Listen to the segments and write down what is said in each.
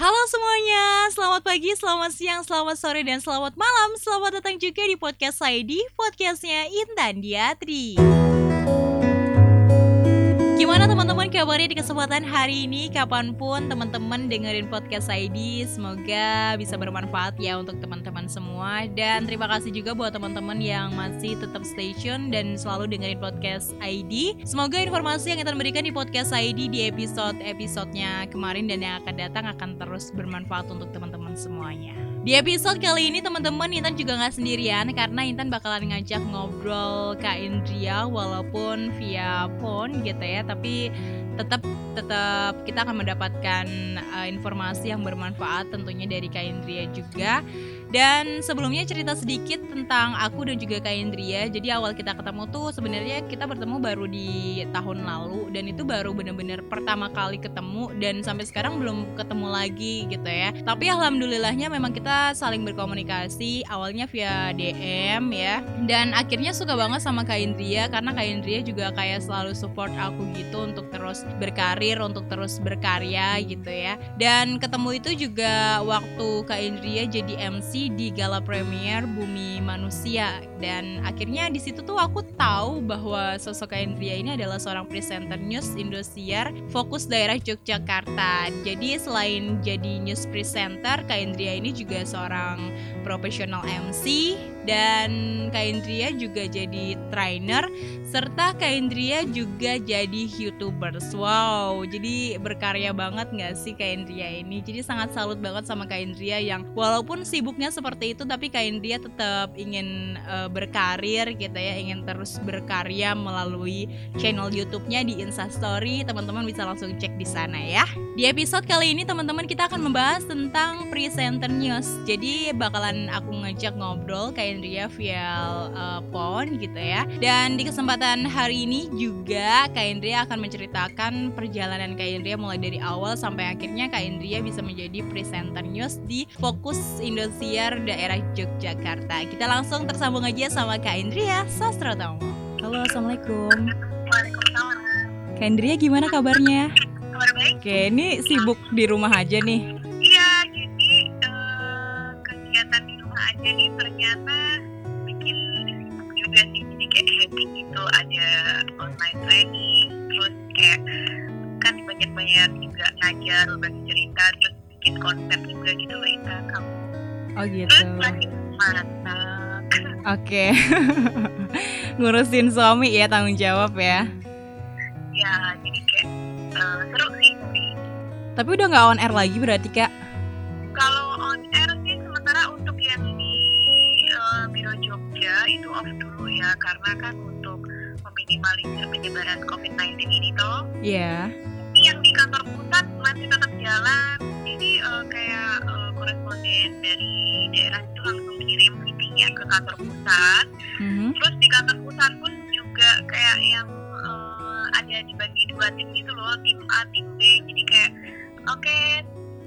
Halo semuanya, selamat pagi, selamat siang, selamat sore, dan selamat malam. Selamat datang juga di podcast saya di podcastnya Intan Diatri Gimana teman-teman kabarnya di kesempatan hari ini? Kapan pun teman-teman dengerin podcast ID Semoga bisa bermanfaat ya untuk teman-teman semua. Dan terima kasih juga buat teman-teman yang masih tetap stay tune Dan selalu dengerin podcast ID Semoga informasi yang kita berikan di podcast ID Di episode-episodenya kemarin dan yang akan datang Akan terus bermanfaat untuk teman-teman semuanya di episode kali ini teman-teman Intan juga nggak sendirian karena Intan bakalan ngajak ngobrol Kak Indria walaupun via phone gitu ya. Tapi tetap tetap kita akan mendapatkan uh, informasi yang bermanfaat tentunya dari Kak Indria juga dan sebelumnya cerita sedikit tentang aku dan juga Kak Indria. Jadi awal kita ketemu tuh sebenarnya kita bertemu baru di tahun lalu dan itu baru bener-bener pertama kali ketemu dan sampai sekarang belum ketemu lagi gitu ya. Tapi alhamdulillahnya memang kita saling berkomunikasi awalnya via DM ya. Dan akhirnya suka banget sama Kak Indria karena Kak Indria juga kayak selalu support aku gitu untuk terus berkarir, untuk terus berkarya gitu ya. Dan ketemu itu juga waktu Kak Indria jadi MC di gala premier Bumi Manusia dan akhirnya di situ tuh aku tahu bahwa sosok Indria ini adalah seorang presenter news Indosiar fokus daerah Yogyakarta. Jadi selain jadi news presenter, Kak Indria ini juga seorang profesional MC dan Kak Indria juga jadi trainer serta Kak Indria juga jadi youtubers. Wow jadi berkarya banget nggak sih Kak Indria ini? Jadi sangat salut banget sama Kak Indria yang walaupun sibuknya seperti itu tapi Kak Indria tetap ingin uh, berkarir gitu ya ingin terus berkarya melalui channel YouTube-nya di Instastory. Teman-teman bisa langsung cek di sana ya. Di episode kali ini teman-teman kita akan membahas tentang presenter news. Jadi bakalan aku ngajak ngobrol Kak Indria via uh, phone gitu ya. Dan di kesempatan hari ini juga Kak Indria akan menceritakan perjalanan Kak Indria mulai dari awal sampai akhirnya Kak Indria bisa menjadi presenter news di Fokus Indosiar daerah Yogyakarta. Kita langsung tersambung aja sama Kak Indria Sastrotomo. Halo, Assalamualaikum. Waalaikumsalam. Kak Indria gimana kabarnya? Kabar baik? Oke, ini sibuk di rumah aja nih. Cerita, terus bikin konsep juga gitu loh Intan kamu. Oh gitu. Terus lagi masak. Oke. Ngurusin suami ya tanggung jawab ya. Ya, jadi kayak uh, seru sih tapi udah nggak on air lagi berarti kak? Kalau on air sih sementara untuk yang di uh, Biro Jogja itu off dulu ya karena kan untuk meminimalisir penyebaran COVID-19 ini toh. Iya. Yang di jalan. Jadi uh, kayak uh, koresponden dari daerah itu langsung kirim CV-nya ke kantor pusat. Mhm. Terus di kantor pusat pun juga kayak yang uh, ada dibagi dua tim gitu loh, tim A, tim B. Jadi kayak oke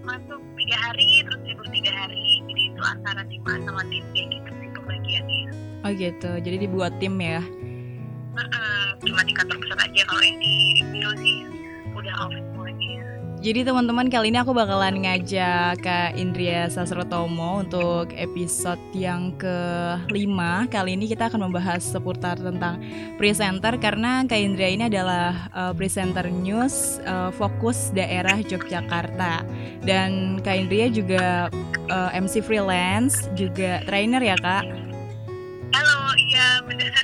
masuk tiga hari terus libur tiga hari. Jadi itu antara tim A sama tim B gitu sih pembagiannya. Oh gitu. Jadi dibuat tim ya. Heeh, cuma di kantor pusat aja kalau yang di biro sih udah off. Jadi teman-teman kali ini aku bakalan ngajak Kak Indria Sasrotomo untuk episode yang kelima Kali ini kita akan membahas seputar tentang presenter Karena Kak Indria ini adalah uh, presenter news uh, fokus daerah Yogyakarta Dan Kak Indria juga uh, MC freelance, juga trainer ya Kak Halo, iya benar.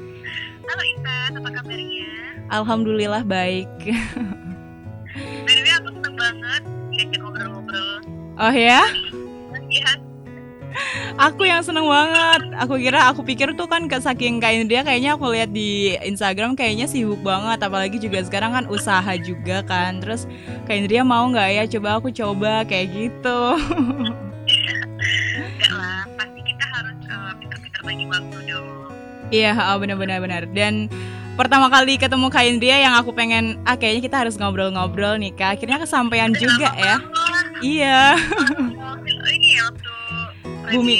Halo Intan, apa kabarnya? Alhamdulillah baik Oh ya? Iya, Aku yang seneng banget. Aku kira, aku pikir tuh kan ke saking kain dia kayaknya aku lihat di Instagram kayaknya sibuk banget. Apalagi juga sekarang kan usaha juga kan. Terus kain dia mau nggak ya? Coba aku coba kayak gitu. enggak lah. Pasti kita harus uh, pinter-pinter bagi waktu dong. Iya, oh, benar-benar benar. Dan pertama kali ketemu kain dia yang aku pengen, ah kayaknya kita harus ngobrol-ngobrol nih kak. Akhirnya kesampaian juga ya. Iya. Oh, ini ya waktu Bumi.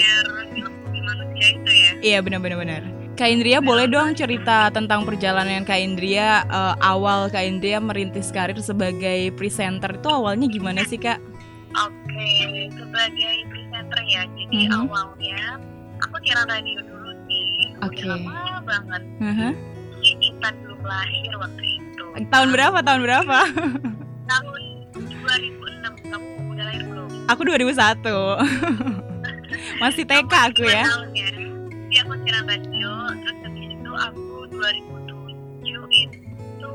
Manusia itu ya. Iya benar-benar benar. Kak Indria boleh dong cerita tentang perjalanan Kak Indria eh, awal Kak Indria merintis karir sebagai presenter itu awalnya gimana sih Kak? Oke, sebagai presenter ya. Jadi Mhm. awalnya aku siaran radio dulu sih. Oke. lama banget. Aha. Mungkin Intan belum lahir waktu itu. Tahun berapa? Tahun berapa? Tahun 2006. Kamu udah lahir belum? Aku 2001. Masih TK aku dua ya. tahun ya. Jadi aku siaran radio. Terus habis itu aku 2007 itu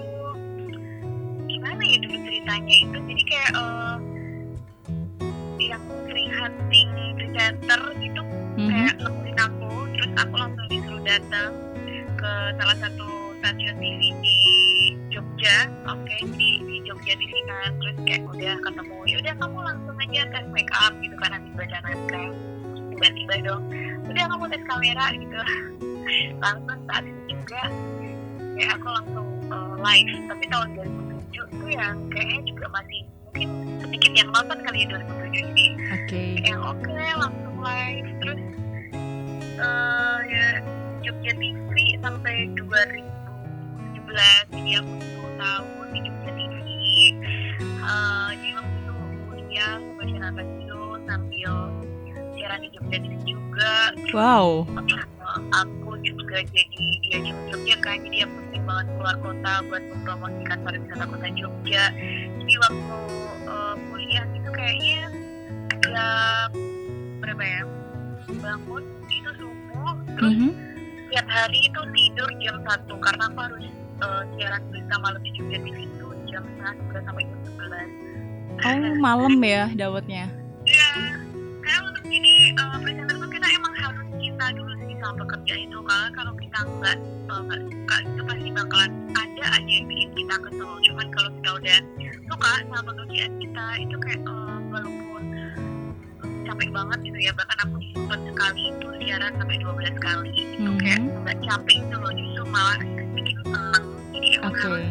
gimana ya dulu ceritanya itu. Jadi kayak eh, yang sering hunting presenter gitu Mhm. kayak nemuin aku terus aku langsung disuruh datang ke salah satu stasiun TV di Jogja oke di di Jogja TV kan. Terus kayak udah ketemu ya udah kamu langsung aja tes make up gitu kan habis baca naskah. Tiba-tiba dong udah kamu tes kamera gitu. Langsung saat itu juga kayak aku langsung uh, live. Tapi tahun 2007 itu yang kayaknya juga masih mungkin sedikit yang nonton kali ya 2007 ini. Oke. yang oke langsung live. Terus eh ya Jogja TV sampai 2017 jadi aku 10 tahun di Jogja TV Eh, jadi waktu itu kuliah baca radio sambil siaran di Jogja juga. Wow. Aku juga jadi dia di Jogja kan. Jadi aku sering banget keluar kota buat mempromosikan pariwisata kota Jogja. Jadi waktu eh, kuliah itu kayaknya tiap berapa ya? Bangun itu subuh terus Mhm. tiap hari itu tidur jam satu. Karena aku harus eh, siaran berita malam di Jogja TV itu jam setengah sebelas sampai jam sebelas. Oh, malam ya dapatnya. Iya, karena untuk jadi uh, presenter tuh kita emang harus cinta dulu sih sama pekerjaan itu karena kalau kita nggak uh, nggak suka itu pasti bakalan ada aja yang bikin kita kesel. Cuman kalau kita udah suka sama pekerjaan kita itu kayak uh, walaupun capek banget gitu ya. Bahkan aku sempat sekali itu siaran sampai 12 kali. Itu Mhm. kayak nggak capek gitu loh. Justru malah bikin seneng Oke. harus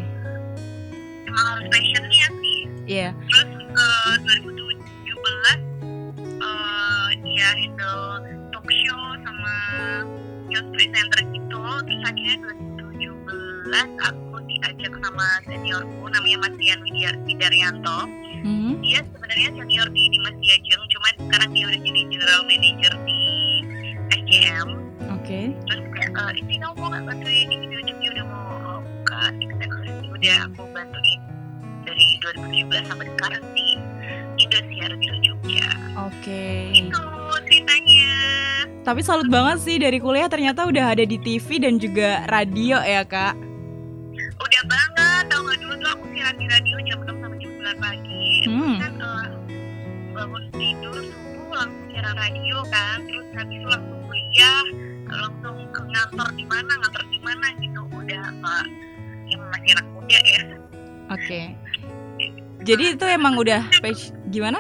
emang harus passionnya sih Iya. terus ke 2017 eh dia handle talk show sama news presenter gitu terus akhirnya 2017 aku diajak sama seniorku namanya Mas Dian Widaryanto Mhm. dia sebenarnya senior di Dimas Diajeng cuman sekarang dia udah jadi general manager di SCM Oke. terus kayak eh, ini kamu mau nggak bantuin ini video Udah aku bantuin dari 2017 sampai sekarang di Indosiar di Jogja Oke. itu ceritanya. Tapi salut banget sih dari kuliah ternyata udah ada di TV dan juga radio ya, Kak. udah banget tau nggak? Dulu tuh aku siaran di radio jam 6 sampai jam 9 pagi. Hmm. kan eh, bangun tidur subuh langsung siaran radio kan. Terus habis itu langsung kuliah langsung ke ngantor di mana ngantor di mana gitu. Udah yang masih anak muda ya Oke. Jadi itu emang udah page gimana?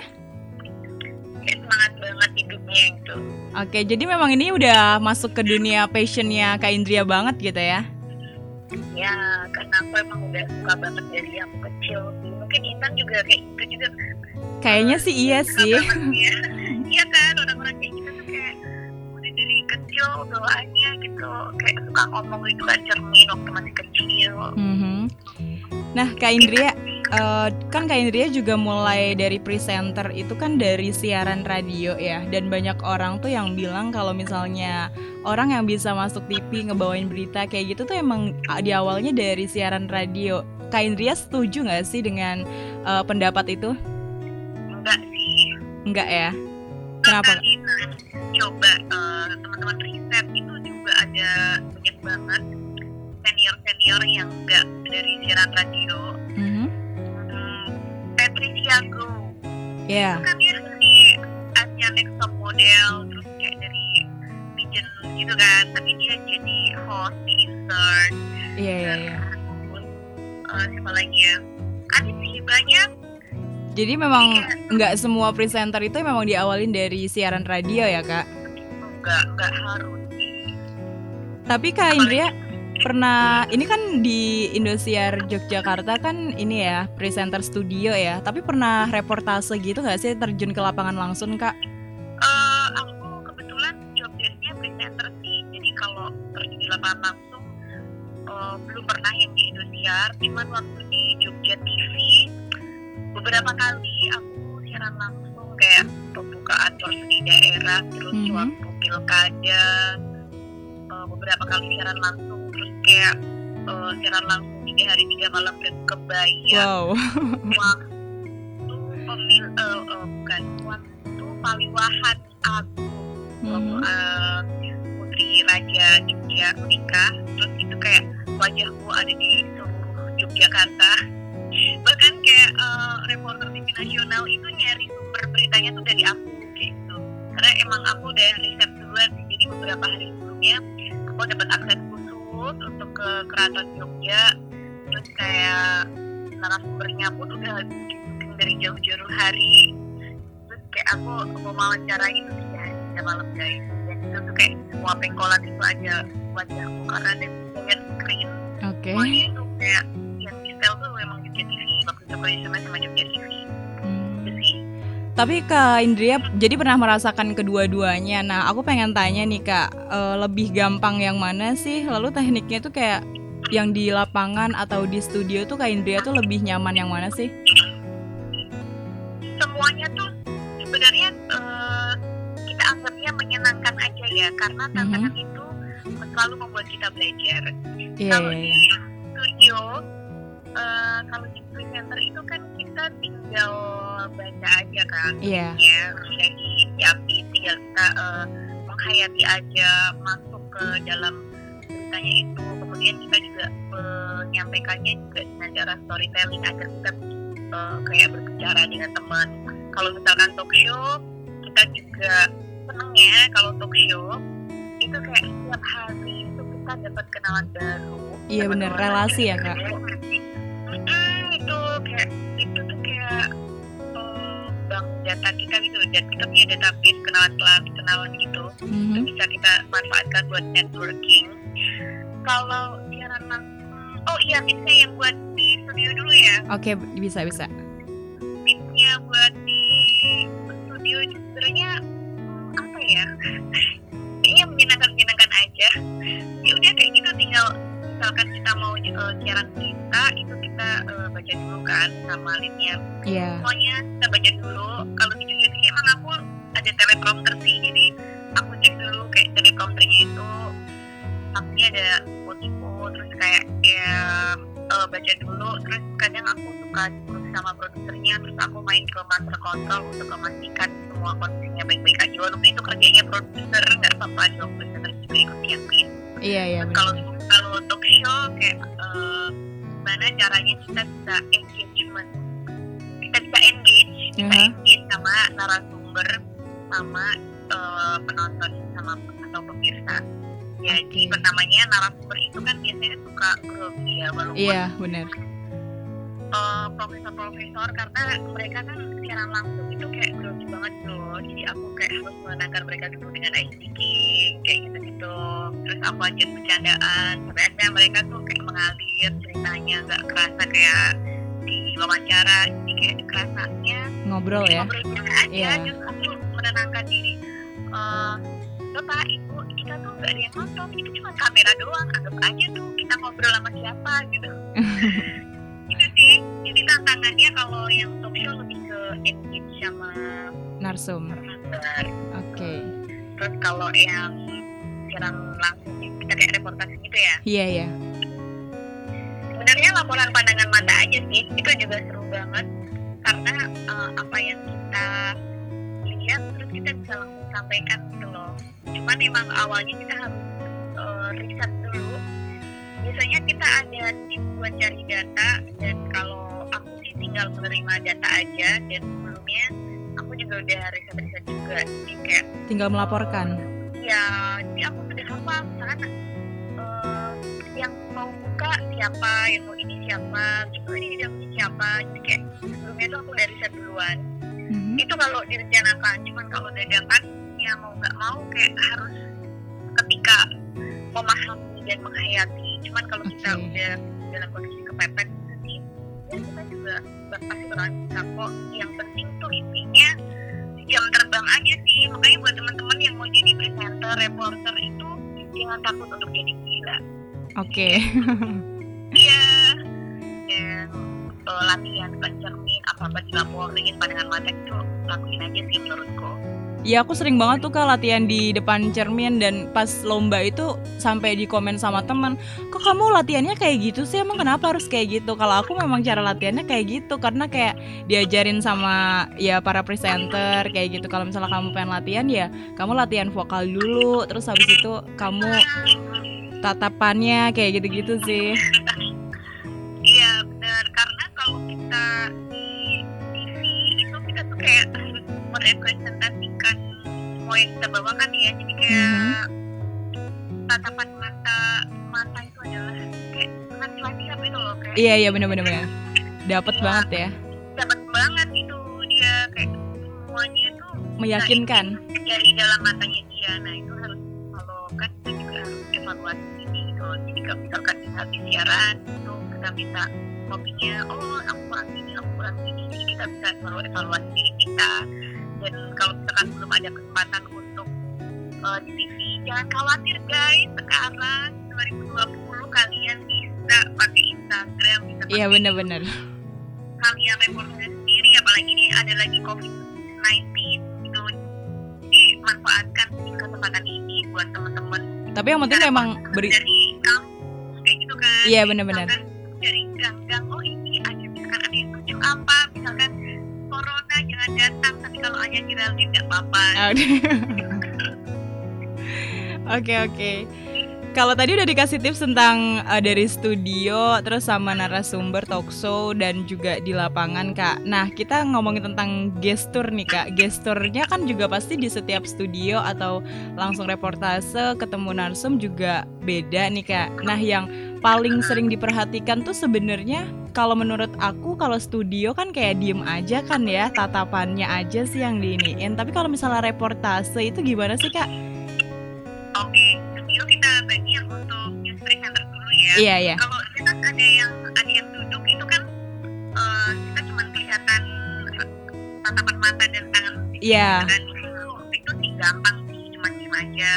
semangat banget hidupnya gitu Oke, jadi memang ini udah masuk ke dunia passionnya Kak Indria banget gitu ya? ya karena aku emang udah suka banget dari aku kecil sih mungkin Intan juga kayak gitu juga Kayaknya sih iya Suka sih. banget ya kecil gitu kayak suka ngomong gitu kan cermin waktu masih kecil Mhm. Nah, Kak Indria, eh, kan Kak Indria juga mulai dari presenter itu kan dari siaran radio ya, dan banyak orang tuh yang bilang kalau misalnya orang yang bisa masuk TV ngebawain berita kayak gitu tuh emang ah, di awalnya dari siaran radio. Kak Indria setuju nggak sih dengan eh, pendapat itu? enggak sih Enggak ya? Kenapa? Nah, coba eh, teman-teman riset itu juga ada banyak banget senior-senior yang enggak dari siaran radio Mhm. hmm, Patricia Go Ya. kan dia di Asia Next Top Model terus kayak dari Pigeon gitu kan tapi dia jadi host di Insert Iya, iya, iya. terus eh, siapa lagi ya ada sih banyak Jadi memang nggak semua presenter itu memang diawalin dari siaran radio ya, Kak? enggak enggak harus Tapi Kak Indria pernah ini kan di Indosiar Yogyakarta kan ini ya presenter studio ya. Tapi pernah reportase gitu nggak sih terjun ke lapangan langsung Kak? Eh, aku kebetulan job desk-nya presenter sih jadi kalau terjun di lapangan langsung eh, belum pernah yang di Indosiar cuman waktu di Jogja TV beberapa kali aku siaran langsung kayak pembukaan tours di daerah terus Mhm. waktu pilkada eh, beberapa kali siaran langsung terus kayak eh, siaran langsung tiga hari tiga malam dan kebayang Wow. waktu pemil eh, eh, bukan waktu paliwahan agung waktu Mhm. eh, putri raja Jogja menikah terus itu kayak wajahku ada di seluruh Yogyakarta nasional itu nyari sumber beritanya tuh dari aku gitu. Karena emang aku udah riset duluan jadi beberapa hari sebelumnya aku dapat akses khusus untuk ke keraton Jogja. Terus kayak narasumbernya pun udah dari jauh-jauh hari. Terus kayak aku mau wawancara itu tiga hari tiga malam guys. Dan itu tuh kayak semua pengkolan itu aja wajahku karena ada giant screen. Oke. semuanya itu kayak yang di tuh memang Jogja TV waktu itu kalau sama sama Jogja TV Tapi Kak Indria jadi pernah merasakan kedua-duanya. Nah, aku pengen tanya nih Kak, eh, lebih gampang yang mana sih? Lalu tekniknya tuh kayak yang di lapangan atau di studio tuh Kak Indria tuh lebih nyaman yang mana sih? semuanya tuh sebenarnya eh, kita anggapnya menyenangkan aja ya karena tantangan itu selalu membuat kita belajar Iya, kalau iya, di iya. studio eh, kalau di presenter itu kan kita tinggal kan Iya. ya jadi diambil tinggal kita eh, menghayati aja masuk ke dalam ceritanya itu kemudian kita juga menyampaikannya juga dengan cara storytelling agar kita eh, kayak berbicara dengan teman kalau misalkan talk show kita juga seneng ya kalau talk show itu kayak setiap hari itu kita dapat kenalan baru Iya, orang Relasi ya, Kak? baru. Data kita gitu dan kita punya database kenalan kenalan kenalan gitu. Mhm. itu bisa kita manfaatkan buat networking. Kalau siaran langsung oh iya tipsnya yang buat di studio dulu ya. Oke, bisa bisa. tipsnya buat di studio itu sebenarnya apa ya? Kayaknya menyenangkan menyenangkan aja. Ya udah kayak gitu. Tinggal misalkan kita mau uh, siaran berita itu kita uh, baca dulu kan sama leadnya Iya. semuanya baca dulu terus kadang aku suka diskusi sama produsernya terus aku main ke master control untuk memastikan semua kondisinya baik-baik aja walaupun itu kerjanya produser nggak apa-apa dong produser juga ikut diakuin Iya, iya kalau kalau talk show kayak eh, gimana caranya kita bisa engagement? Kita bisa engage bisa Mhm. engage sama narasumber sama eh, penonton sama atau pemirsa jadi Oke. pertamanya narasumber itu kan biasanya suka grogi ya walaupun Iya, benar. eh, profesor-profesor karena mereka kan siaran langsung itu kayak grogi banget loh jadi aku kayak harus menenangkan mereka dulu dengan ice speaking kayak gitu-gitu terus aku ajak bercandaan sampai akhirnya mereka tuh kayak mengalir ceritanya nggak kerasa kayak di wawancara jadi kayak kerasanya Ngobrol ya. ngobrol aja Iya. terus aku menenangkan diri eh Bapak, Ibu, kita tuh gak ada yang nonton, itu cuma kamera doang, anggap aja tuh kita ngobrol sama siapa gitu gitu sih jadi tantangannya kalau yang talk show lebih ke engage sama Narsum. Oke. terus kalau yang siaran langsung kita kayak reportase gitu ya Iya, iya. sebenarnya laporan pandangan mata aja sih itu juga seru banget karena eh, apa yang kita lihat terus kita bisa langsung sampaikan gitu loh cuman emang awalnya kita harus eh, riset dulu biasanya kita ada tim buat cari data dan kalau aku sih tinggal menerima data aja dan sebelumnya aku juga udah riset-riset juga jadi kayak Tinggal melaporkan. ya jadi aku sudah hafal misalkan eh, yang mau buka siapa yang mau ini siapa terus ini dalamnya siapa jadi kayak sebelumnya tuh aku udah riset duluan Mhm. itu kalau direncanakan cuman kalau dadakan ya mau nggak mau kayak harus ketika memahami dan menghayati. Cuman kalau kita udah dalam kondisi kepepet sih ya kita juga pasti bakalan bisa kok. Yang penting tuh intinya jam terbang aja sih. Makanya buat teman-teman yang mau jadi presenter reporter itu jangan takut untuk jadi gila. Oke. iya. Dan eh, latihan baca cermin apa-apa dilaporin pandangan mata itu lakuin aja sih menurutku Iya aku sering banget tuh kak latihan di depan cermin dan pas lomba itu sampai di komen sama teman kok kamu latihannya kayak gitu sih? Emang kenapa harus kayak gitu? Kalau aku memang cara latihannya kayak gitu karena kayak diajarin sama ya para presenter kayak gitu. Kalau misalnya kamu pengen latihan ya kamu latihan vokal dulu terus habis itu kamu tatapannya kayak gitu-gitu sih. Iya benar. Karena kalau kita di TV itu kita tuh kayak harus merepresentasikan semua yang kita bawakan ya jadi kayak tatapan mata mata itu adalah kayak apa itu loh kayak iya iya bener-bener bener. dapat banget ya. dapat banget itu dia kayak semuanya tuh meyakinkan. dari dalam matanya dia. Nah itu harus kalau kan kita juga harus evaluasi ini gitu jadi kalau misalkan kita habis siaran itu kita bisa kopinya oh aku kurang ini aku kurang ini jadi kita bisa selalu evaluasi diri kita dan kalau misalkan belum ada kesempatan untuk uh, di TV jangan khawatir guys. Sekarang 2020 kalian bisa pakai Instagram bisa pakai iya bener-bener kalian reportnya sendiri apalagi ini ada lagi COVID-19 gitu dimanfaatkan kesempatan ini buat teman-teman. Tapi yang penting memang beri dari kampus kayak gitu kan? Iya misalkan dari gang-gang datang tapi kalau ada Geraldine nggak apa-apa. Oke oke. Kalau tadi udah dikasih tips tentang uh, dari studio, terus sama narasumber talk show dan juga di lapangan kak. Nah kita ngomongin tentang gestur nih kak. Gesturnya kan juga pasti di setiap studio atau langsung reportase ketemu narsum juga beda nih kak. Nah yang paling sering diperhatikan tuh sebenarnya kalau menurut aku kalau studio kan kayak diem aja kan ya tatapannya aja sih yang diiniin. Tapi kalau misalnya reportase itu gimana sih kak? oke studio kita bagi yang untuk news presenter dulu ya Iya iya. kalau kita ada yang ada yang duduk itu kan eh, kita cuma kelihatan tatapan mata dan tangan Iya. dan itu itu sih gampang sih cuma diem aja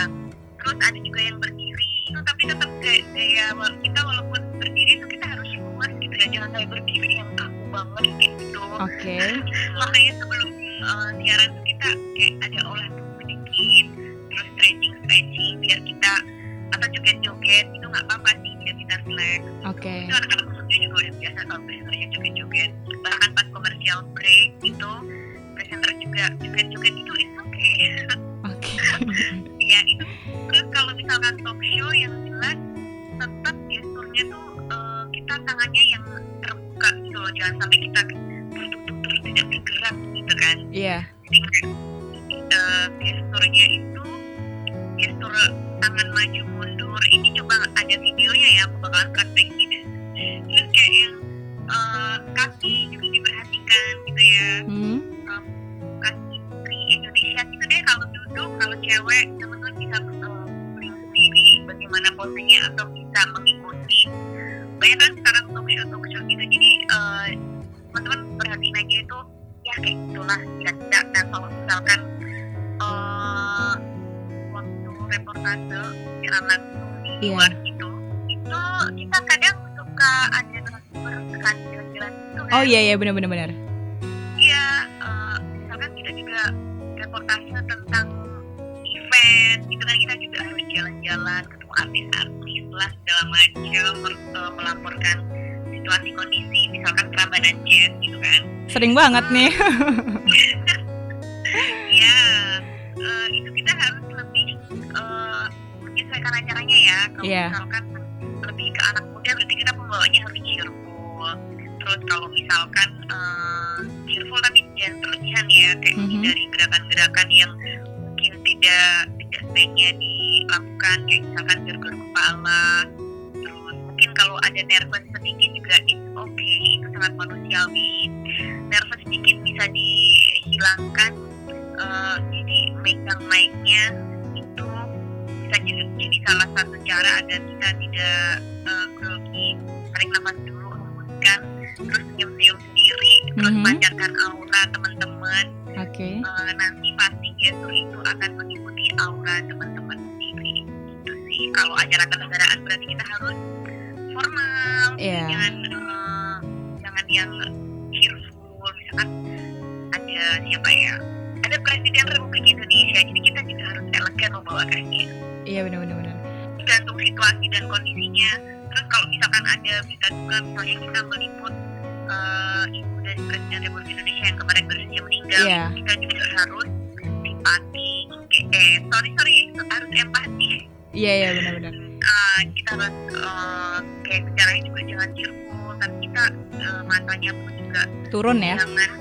terus ada juga yang itu tapi tetap kayak gaya kita walaupun berdiri itu kita harus luas gitu ya jangan kayak berdiri yang kaku banget gitu Oke. makanya sebelum uh, siaran tuh kita kayak ada olah tubuh sedikit terus stretching stretching biar kita atau joget joget itu nggak apa-apa sih biar kita relax Oke. itu anak-anak studio juga udah biasa kalau presenternya joget-joget bahkan pas komersial break gitu presenter juga joget-joget itu is okay Oke. ya itu. Terus kalau misalkan talk show yang jelas tetap gesturnya tuh eh, kita tangannya yang terbuka gitu loh. Jangan sampai kita tertutup terus tidak bergerak gitu kan. Iya. jadi eh, gesturnya itu gestur tangan maju mundur. Ini coba ada videonya ya aku bakalan kasih gitu terus kayak yang eh, kaki juga diperhatikan gitu ya. Hmm. kaki putri Indonesia gitu deh kalau duduk kalau cewek posenya atau bisa mengikuti banyak kan sekarang talk show talk show gitu jadi uh, teman-teman perhatiin aja itu ya kayak gitulah tidak dan kalau misalkan uh, waktu reportase siaran langsung di Iya. luar gitu itu kita kadang suka ada narasumber jalan-jalan gitu kan Oh iya iya benar benar benar. Ketemu artis-artis lah segala macam eh, melaporkan situasi kondisi, misalkan Prambanan Jazz gitu kan. Sering banget nih. Iya, eh, itu kita harus lebih eh, menyesuaikan acaranya ya. Kalau Iya. misalkan lebih ke anak muda, berarti kita pembawaannya harus cheerful. Terus kalau misalkan eh, cheerful tapi jangan berlebihan ya, kayak Mhm. dari gerakan-gerakan yang mungkin tidak tidak sebaiknya dilakukan, kayak misalkan gergar kepala. Terus mungkin kalau ada nervous sedikit juga it's okay, itu sangat manusiawi. Nervous sedikit bisa dihilangkan eh, jadi megang mic-nya itu bisa jadi, jadi salah satu cara agar kita tidak grogi tarik nafas dulu hembuskan terus senyum-senyum sendiri terus Mhm. pancarkan aura teman-teman Oke. Eh, nanti pasti gestur itu akan mengikuti aura teman-teman itu kalau acara kenegaraan berarti kita harus formal Iya. jangan eh, jangan yang cheerful misalkan ada siapa ya ada presiden Republik Indonesia jadi kita juga harus elegan membawakannya iya benar-benar tergantung situasi dan kondisinya terus kalau misalkan ada berita duka misalnya kita meliput uh, ibu dari presiden Republik Indonesia yang kemarin baru saja meninggal Iya. kita juga harus simpati eh sorry sorry harus empati iya iya benar-benar uh, kita harus uh, kayak bicaranya juga jangan cheerful tapi kita uh, matanya pun juga turun ya jangan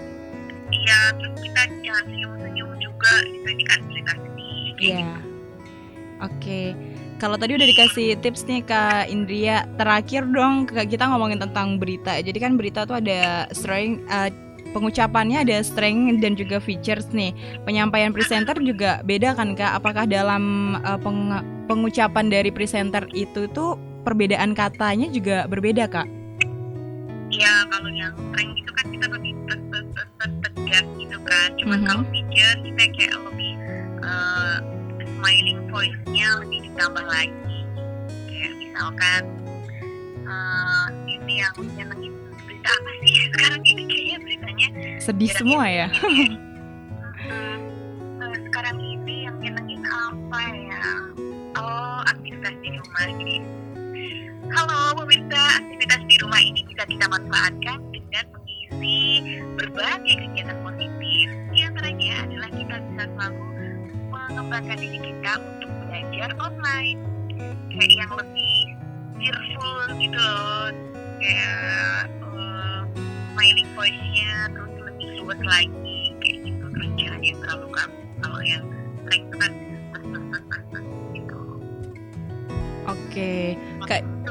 iya terus kita jangan senyum-senyum juga gitu ini kan cerita sedih Iya. gitu. Oke. Kalau tadi udah dikasih tips nih Kak Indria, terakhir dong kita ngomongin tentang berita. Jadi kan berita tuh ada strength eh, pengucapannya ada strength dan juga features nih. Penyampaian presenter juga beda kan Kak? Apakah dalam eh, peng- pengucapan dari presenter itu tuh perbedaan katanya juga berbeda Kak? Iya, kalau yang strength itu kan kita lebih tegas gitu kan. Cuman Mhm. kalau feature kita kayak lebih uh, smiling voice-nya lebih ditambah lagi. Kayak misalkan uh, ini yang nyenengin berita apa sih sekarang ini kayaknya beritanya Sedih semua ya? Eh, sekarang ini yang nyenengin apa ya? Aktivitas di rumah. Jadi, halo pemirsa, aktivitas di rumah ini bisa kita manfaatkan dengan mengisi berbagai kegiatan positif. Di antaranya adalah kita bisa selalu mengembangkan diri kita untuk belajar online. Kayak yang lebih cheerful gitu loh. Kayak eh, smiling voice-nya terus lebih luas lagi kayak gitu terus jangan yang terlalu kaku kalau yang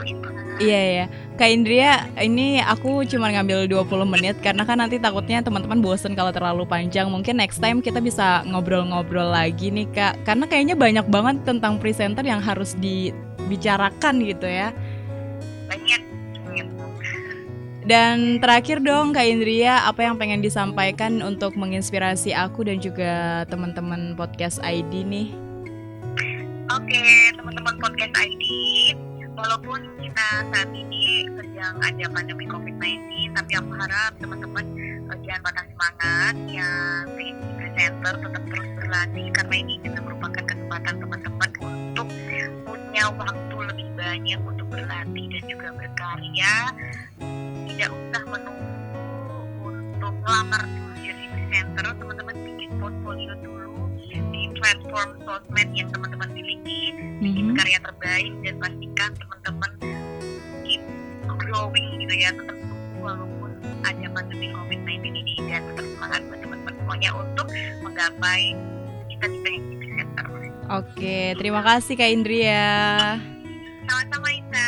Kak- itu itu Iya ya, Kak Indria, ini aku cuma ngambil 20 menit karena kan nanti takutnya teman-teman bosen kalau terlalu panjang. Mungkin next time kita bisa ngobrol-ngobrol lagi nih Kak. Karena kayaknya banyak banget tentang presenter yang harus dibicarakan gitu ya. banyak banyak Dan terakhir dong Kak Indria, apa yang pengen disampaikan untuk menginspirasi aku dan juga teman-teman podcast ID nih? Oke, teman-teman podcast ID, walaupun kita saat ini sedang ada pandemi COVID-19, tapi aku harap teman-teman eh, jangan patah semangat, yang jadi presenter tetap terus berlatih karena ini juga merupakan kesempatan teman-teman untuk punya waktu lebih banyak untuk berlatih dan juga berkarya. Tidak usah menunggu untuk melamar jadi presenter, teman-teman bikin portfolio dulu di platform sosmed yang teman-teman miliki bikin. Karya terbaik dan pastikan teman-teman keep growing gitu ya tetap tumbuh walaupun ada pandemi COVID-19 ini dan tetap semangat buat teman-teman semuanya untuk menggapai cita-cita yang di center. Oke, terima kasih Kak Indria. Sama-sama Isa.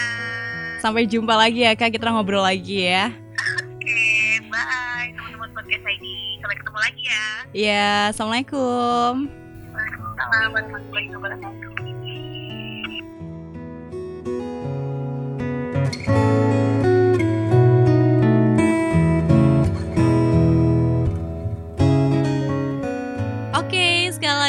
Sampai jumpa lagi ya Kak, kita ngobrol lagi ya. Oke, bye teman-teman podcast ID. Sampai ketemu lagi ya. Ya, Assalamualaikum. Waalaikumsalam warahmatullahi wabarakatuh.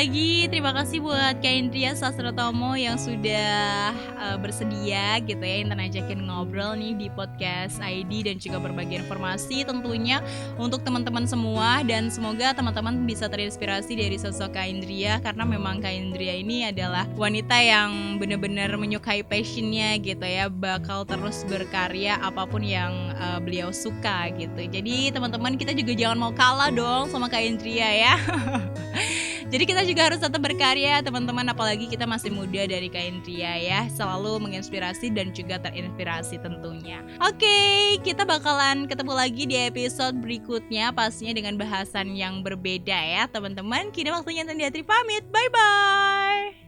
Lagi. Terima kasih buat Kak Indria Sastrotomo yang sudah uh, bersedia gitu ya Intan ajakin ngobrol nih di podcast ID dan juga berbagi informasi tentunya untuk teman-teman semua. Dan semoga teman-teman bisa terinspirasi dari sosok Kak Indria karena memang Kak Indria ini adalah wanita yang benar-benar menyukai passionnya gitu ya. Bakal terus berkarya apa pun yang uh, beliau suka gitu. Jadi teman-teman kita juga jangan mau kalah dong sama Kak Indria ya Jadi kita juga harus tetap berkarya teman-teman. Apalagi kita masih muda dari Kak Indria ya. Selalu menginspirasi dan juga terinspirasi tentunya. Oke kita bakalan ketemu lagi di episode berikutnya Pastinya dengan bahasan yang berbeda ya teman-teman. Kini waktunya Tandiatri pamit. Bye-bye